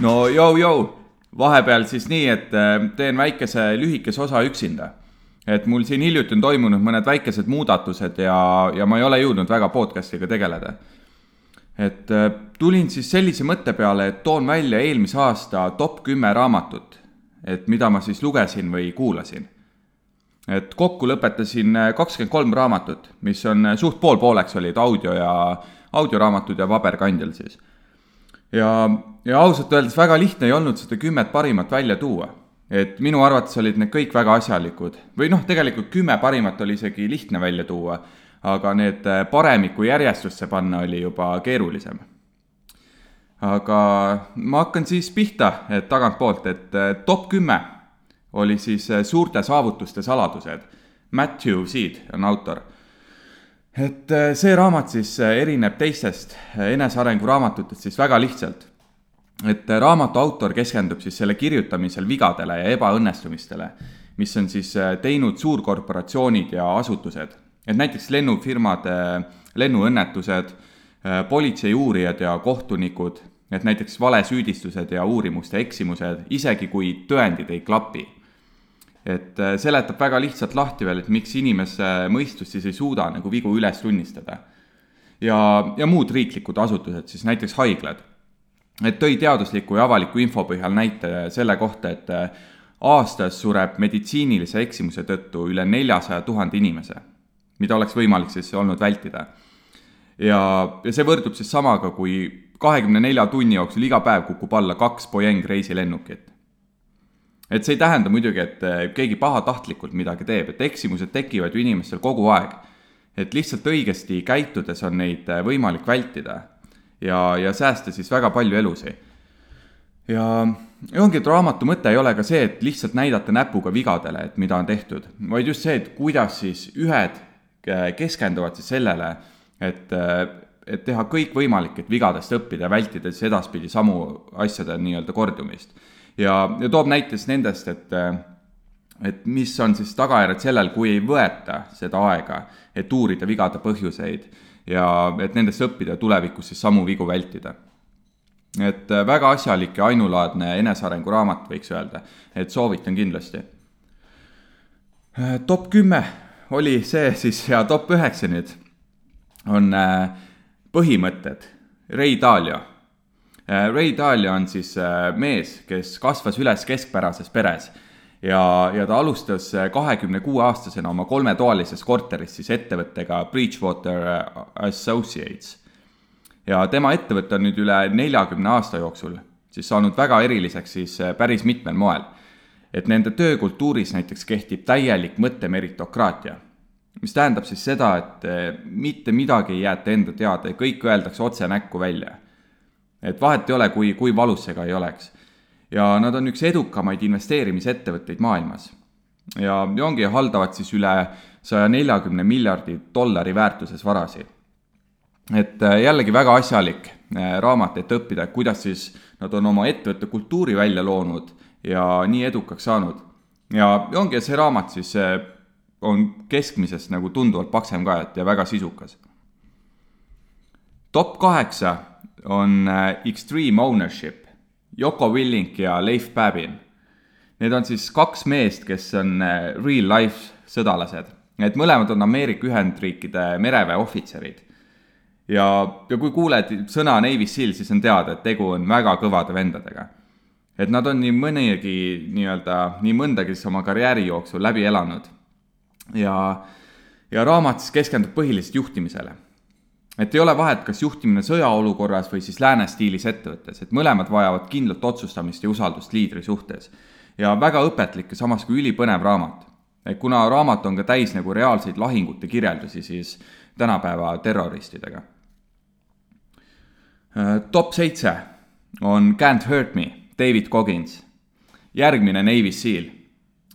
no jõu-jõu, vahepeal siis nii, et äh, teen väikese lühikese osa üksinda. et mul siin hiljuti on toimunud mõned väikesed muudatused ja, ja ma ei ole jõudnud väga podcast'iga tegeleda. et äh, tulin siis sellise mõtte peale, et toon välja eelmise aasta top kümme raamatut, et mida ma siis lugesin või kuulasin. et kokku lõpetasin äh, kakskümmend kolm raamatut, mis on suht pool-pooleks olid audio ja, audioraamatud ja paberkandjal siis ja, ja ausalt öeldes väga lihtne ei olnud seda kümmet parimat välja tuua. et minu arvates olid need kõik väga asjalikud või noh, tegelikult kümme parimat oli isegi lihtne välja tuua, aga need äh, paremiku järjestusse panna oli juba keerulisem. aga ma hakkan siis pihta, tagantpoolt, et äh, top kümme oli siis äh, suurte saavutuste saladused. Matthew Seed on autor et äh, see raamat siis äh, erineb teistest äh, enesearengu raamatutest siis väga lihtsalt. et raamatu autor keskendub siis selle kirjutamisel vigadele ja ebaõnnestumistele, mis on siis teinud suurkorporatsioonid ja asutused. et näiteks lennufirmade lennuõnnetused, politsei uurijad ja kohtunikud, et näiteks valesüüdistused ja uurimuste eksimused, isegi kui tõendid ei klapi et äh, seletab väga lihtsalt lahti veel, et miks inimese mõistus siis ei suuda nagu vigu üles tunnistada. ja, ja muud riiklikud asutused, siis näiteks haiglad. et tõi teadusliku ja avaliku info põhjal näite selle kohta, et äh, aastas sureb meditsiinilise eksimuse tõttu üle neljasaja tuhande inimese, mida oleks võimalik siis olnud vältida. ja, ja see võrdub siis samaga, kui kahekümne nelja tunni jooksul iga päev kukub alla kaks Boeing reisilennukit et see ei tähenda muidugi, et äh, keegi pahatahtlikult midagi teeb, et eksimused tekivad ju inimestel kogu aeg. et lihtsalt õigesti käitudes on neid äh, võimalik vältida ja, ja säästa siis väga palju elusid. ja, ongi, et raamatu mõte ei ole ka see, et lihtsalt näidata näpuga vigadele, et mida on tehtud, vaid just see, et kuidas siis ühed äh, keskenduvad siis sellele, et, et teha kõik võimalik, et vigadest õppida ja vältida siis edaspidi samu asjade nii-öelda kordumist ja, ja toob näite siis nendest, et et mis on siis tagajärjed sellel, kui ei võeta seda aega, et uurida vigade põhjuseid ja et nendest õppida ja tulevikus siis samu vigu vältida. et väga asjalik ja ainulaadne enesearengu raamat, võiks öelda, et soovitan kindlasti. top kümme oli see siis ja top üheksa nüüd on äh, põhimõtted, Ray Dalio Äh, Ray Dalio on siis äh, mees, kes kasvas üles keskpärases peres ja, ja ta alustas äh, kahekümne kuue aastasena oma kolmetoalises korteris siis ettevõttega Bridgewater Associates. ja tema ettevõte on nüüd üle neljakümne aasta jooksul siis saanud väga eriliseks siis päris mitmel moel. et nende töökultuuris näiteks kehtib täielik mõttemeritokraatia, mis tähendab siis seda, et mitte midagi ei jäeta enda teada ja kõik öeldakse otse näkku välja et vahet ei ole, kui, kui valus see ka ei oleks. ja nad on üks edukamaid investeerimisettevõtteid maailmas. ja, ongi, haldavad siis üle saja neljakümne miljardi dollari väärtuses varasid. et äh, jällegi väga asjalik äh, raamat, et õppida, kuidas siis nad on oma ettevõtte kultuuri välja loonud ja nii edukaks saanud. ja, ja ongi, see raamat siis äh, on keskmisest nagu tunduvalt paksem ka, et ja väga sisukas. top kaheksa on äh, Extreme Ownership, Yoko Willink ja Leif Babin. Need on siis kaks meest, kes on äh, real life sõdalased. Need mõlemad on Ameerika Ühendriikide mereväe ohvitserid. ja, ja kui kuuled sõna Navy Seal, siis on teada, et tegu on väga kõvade vendadega. et nad on nii mõnegi nii-öelda, nii mõndagi siis oma karjääri jooksul läbi elanud. ja, ja raamat siis keskendub põhiliselt juhtimisele et ei ole vahet, kas juhtimine sõjaolukorras või siis lääne stiilis ettevõttes, et mõlemad vajavad kindlat otsustamist ja usaldust liidri suhtes. ja väga õpetlik ja samas ka ülipõnev raamat. kuna raamat on ka täis nagu reaalseid lahingute kirjeldusi, siis tänapäeva terroristidega. Äh, top seitse on Can't Hurt Me, David Coggins. järgmine Navy Seal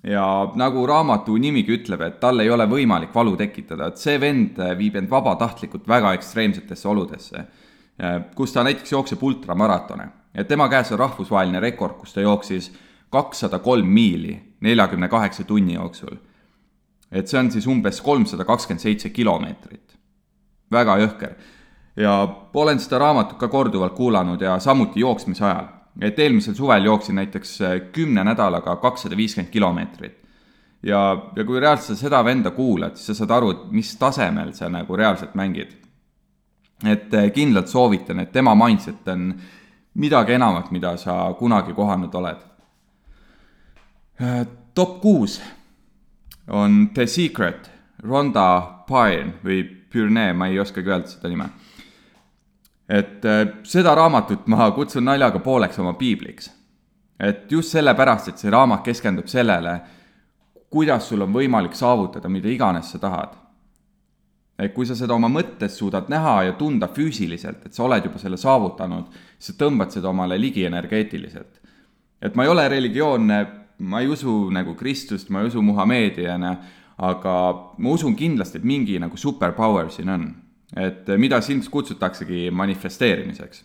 ja nagu raamatu nimigi ütleb, et tal ei ole võimalik valu tekitada, et see vend viib end vabatahtlikult väga ekstreemsetesse oludesse, kus ta näiteks jookseb ultramaratone. et tema käes on rahvusvaheline rekord, kus ta jooksis kakssada kolm miili neljakümne kaheksa tunni jooksul. et see on siis umbes kolmsada kakskümmend seitse kilomeetrit. väga jõhker. ja olen seda raamatut ka korduvalt kuulanud ja samuti jooksmise ajal et eelmisel suvel jooksin näiteks kümne nädalaga kakssada viiskümmend kilomeetrit. ja, ja kui reaalselt sa seda venda kuulad, siis sa saad aru, et mis tasemel sa nagu reaalselt mängid. et kindlalt soovitan, et tema mindset on midagi enamat, mida sa kunagi kohanud oled. top kuus on The Secret, Rhonda Byrne või Byrne, ma ei oskagi öelda seda nime. Et äh, seda raamatut ma kutsun naljaga pooleks oma piibliks. et just sellepärast, et see raamat keskendub sellele, kuidas sul on võimalik saavutada mida iganes sa tahad. et kui sa seda oma mõttes suudad näha ja tunda füüsiliselt, et sa oled juba selle saavutanud, sa tõmbad seda omale ligi energeetiliselt. et ma ei ole religioonne ma ei usu nagu Kristust, ma ei usu Muhamediana, aga ma usun kindlasti, et mingi nagu superpower siin on. Et mida siin kutsutaksegi manifesteerimiseks.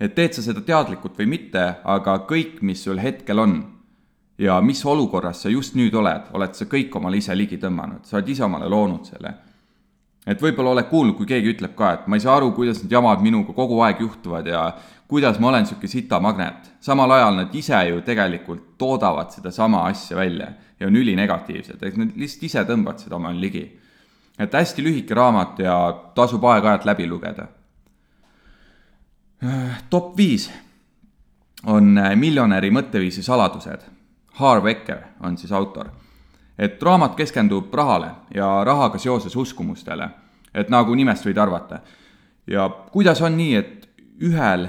et teed sa seda teadlikult või mitte, aga kõik, mis sul hetkel on ja mis olukorras sa just nüüd oled, oled sa kõik omale ise ligi tõmmanud, sa oled ise omale loonud selle et võib-olla oled kuulnud, kui keegi ütleb ka, et ma ei saa aru, kuidas need jamad minuga kogu aeg juhtuvad ja kuidas ma olen niisugune sitamagnet. samal ajal nad ise ju tegelikult toodavad sedasama asja välja ja on ülinegatiivsed, et nad lihtsalt ise tõmbavad seda omale ligi. Et hästi lühike raamat ja tasub aeg-ajalt läbi lugeda. top viis on miljonäri mõtteviisi saladused. Harv Eker on siis autor et raamat keskendub rahale ja rahaga seoses uskumustele, et nagu nimest võid arvata. ja kuidas on nii, et ühel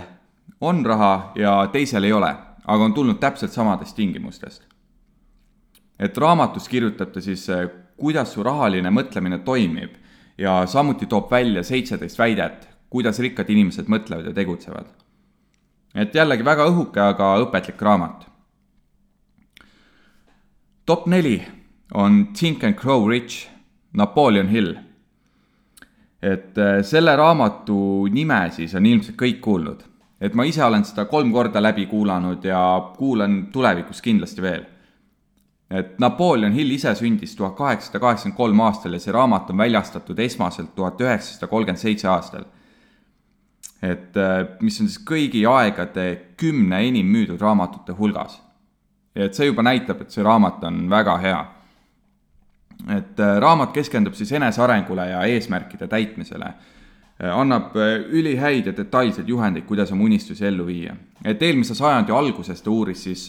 on raha ja teisel ei ole, aga on tulnud täpselt samadest tingimustest? et raamatus kirjutab ta siis, kuidas su rahaline mõtlemine toimib ja samuti toob välja seitseteist väidet, kuidas rikkad inimesed mõtlevad ja tegutsevad. et jällegi väga õhuke, aga õpetlik raamat. top neli on Think and Grow Rich, Napoleon Hill. et äh, selle raamatu nime siis on ilmselt kõik kuulnud. et ma ise olen seda kolm korda läbi kuulanud ja kuulan tulevikus kindlasti veel. Et Napoleon Hill ise sündis tuhat kaheksasada kaheksakümmend kolm aastal ja see raamat on väljastatud esmaselt tuhat üheksasada kolmkümmend seitse aastal. et äh, mis on siis kõigi aegade kümne enim müüdud raamatute hulgas. et see juba näitab, et see raamat on väga hea et äh, raamat keskendub siis enesearengule ja eesmärkide täitmisele. Äh, annab äh, ülihäid ja detailseid juhendeid, kuidas oma unistusi ellu viia. et eelmise sajandi alguses ta uuris siis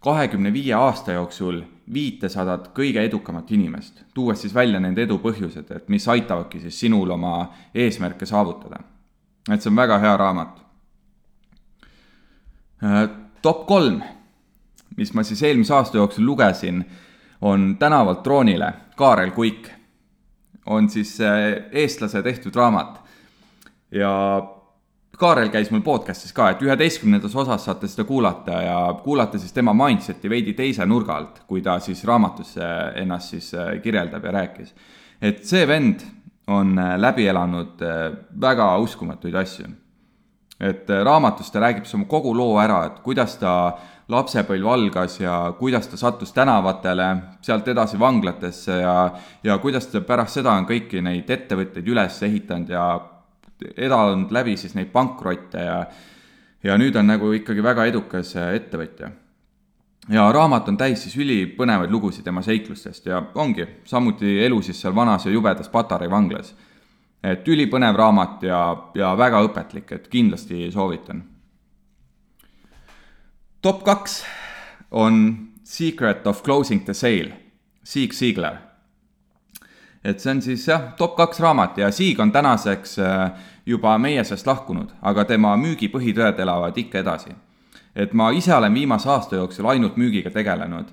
kahekümne viie aasta jooksul viitesadat kõige edukamat inimest, tuues siis välja nende edu põhjused, et mis aitavadki siis sinul oma eesmärke saavutada. et see on väga hea raamat. top kolm, mis ma siis eelmise aasta jooksul lugesin on Tänavalt troonile, Kaarel Kuik. on siis äh, eestlase tehtud raamat. ja Kaarel käis mul podcast'is ka, et üheteistkümnendas osas saate seda kuulata ja kuulata siis tema mindset'i veidi teise nurga alt, kui ta siis raamatus ennast siis äh, kirjeldab ja rääkis. et see vend on äh, läbi elanud väga uskumatuid asju. et raamatus ta räägib siis oma kogu loo ära, et kuidas ta lapsepõlv algas ja kuidas ta sattus tänavatele, sealt edasi vanglatesse ja, ja kuidas ta pärast seda on kõiki neid ettevõtteid üles ehitanud ja elanud läbi siis neid pankrotte ja, ja nüüd on nagu ikkagi väga edukas ettevõtja. ja raamat on täis siis ülipõnevaid lugusid tema seiklustest ja ongi samuti elu siis seal vanas ja jubedas Patarei vanglas. et ülipõnev raamat ja, ja väga õpetlik, et kindlasti soovitan top kaks on Secret of closing the sale, Sieg Siegler. Et see on siis jah, top kaks raamat ja Sieg on tänaseks äh, juba meie seast lahkunud, aga tema müügipõhitõed elavad ikka edasi. et ma ise olen viimase aasta jooksul ainult müügiga tegelenud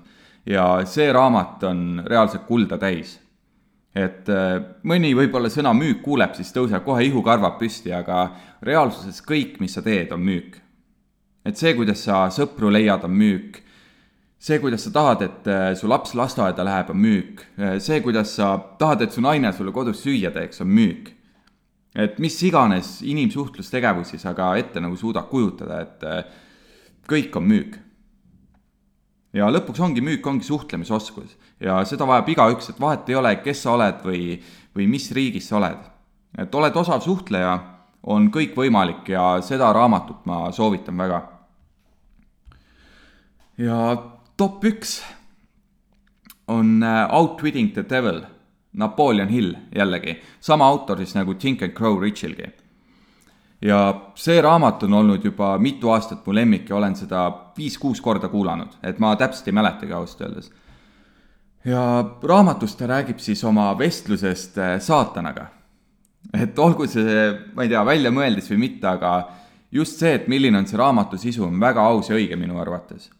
ja see raamat on reaalselt kulda täis et äh, mõni võib-olla sõna müük kuuleb, siis tõuseb kohe ihukarvad püsti, aga reaalsuses kõik, mis sa teed, on müük et see, kuidas sa sõpru leiad, on müük. See, kuidas sa tahad, et äh, su laps lasteaeda läheb, on müük. Äh, see, kuidas sa tahad, et su naine sulle kodus süüa teeks, on müük. et mis iganes inimsuhtlustegevusi sa ka ette nagu suudad kujutada, et äh, kõik on müük. ja lõpuks ongi müük, ongi suhtlemisoskus ja seda vajab igaüks, et vahet ei ole, kes sa oled või, või mis riigis sa oled. et oled osav suhtleja on kõikvõimalik ja seda raamatut ma soovitan väga. ja top üks on äh, Outwitting the Devil, Napoleon Hill jällegi, sama autor siis nagu Think and Grow Richilgi. ja see raamat on olnud juba mitu aastat mu lemmik ja olen seda viis-kuus korda kuulanud, et ma täpselt ei mäletagi ausalt öeldes. ja raamatus ta räägib siis oma vestlusest äh, saatanaga. et olgu see, ma ei tea, väljamõeldis või mitte, aga just see, et milline on see raamatu sisu, on väga aus ja õige minu arvates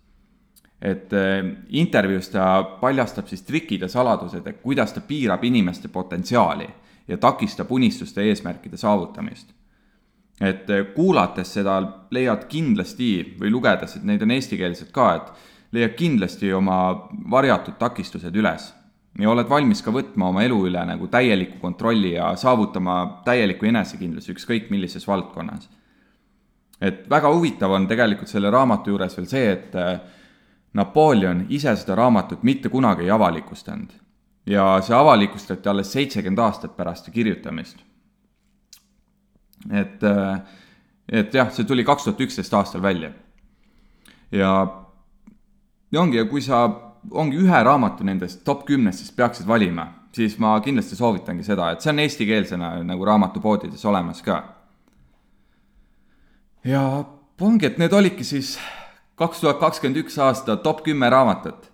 et äh, intervjuus ta paljastab siis trikid ja saladused, et kuidas ta piirab inimeste potentsiaali ja takistab unistuste eesmärkide saavutamist. et äh, kuulates seda leiad kindlasti või lugedes, et neid on eestikeelsed ka, et leiad kindlasti oma varjatud takistused üles ja oled valmis ka võtma oma elu üle nagu täieliku kontrolli ja saavutama täielikku enesekindluse ükskõik millises valdkonnas. et väga huvitav on tegelikult selle raamatu juures veel see, et äh, Napoleon ise seda raamatut mitte kunagi ei avalikustanud ja see avalikustati alles seitsekümmend aastat pärast kirjutamist. et, et jah, see tuli kaks tuhat üksteist aastal välja. ja, ja ongi, ja kui sa ongi ühe raamatu nendest top kümnest, siis peaksid valima, siis ma kindlasti soovitangi seda, et see on eestikeelsena nagu raamatupoodides olemas ka. ja ongi, et need olidki siis kaks tuhat kakskümmend üks aasta top kümme raamatut,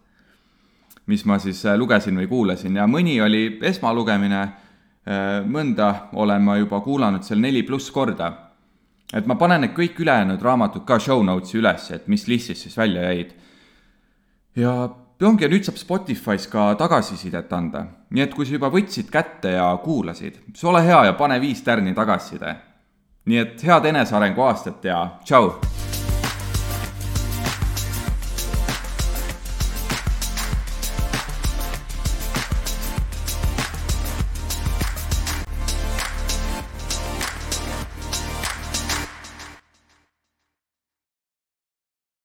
mis ma siis äh, lugesin või kuulasin ja mõni oli esmalugemine, äh, mõnda olen ma juba kuulanud seal neli pluss korda. et ma panen need kõik ülejäänud raamatud ka show notes'i üles, et mis listist siis välja jäid. ja ongi, ja nüüd saab Spotify's ka tagasisidet anda, nii et kui sa juba võtsid kätte ja kuulasid, siis ole hea ja pane viis tärni tagasiside. nii et head enesearengu aastat ja tšau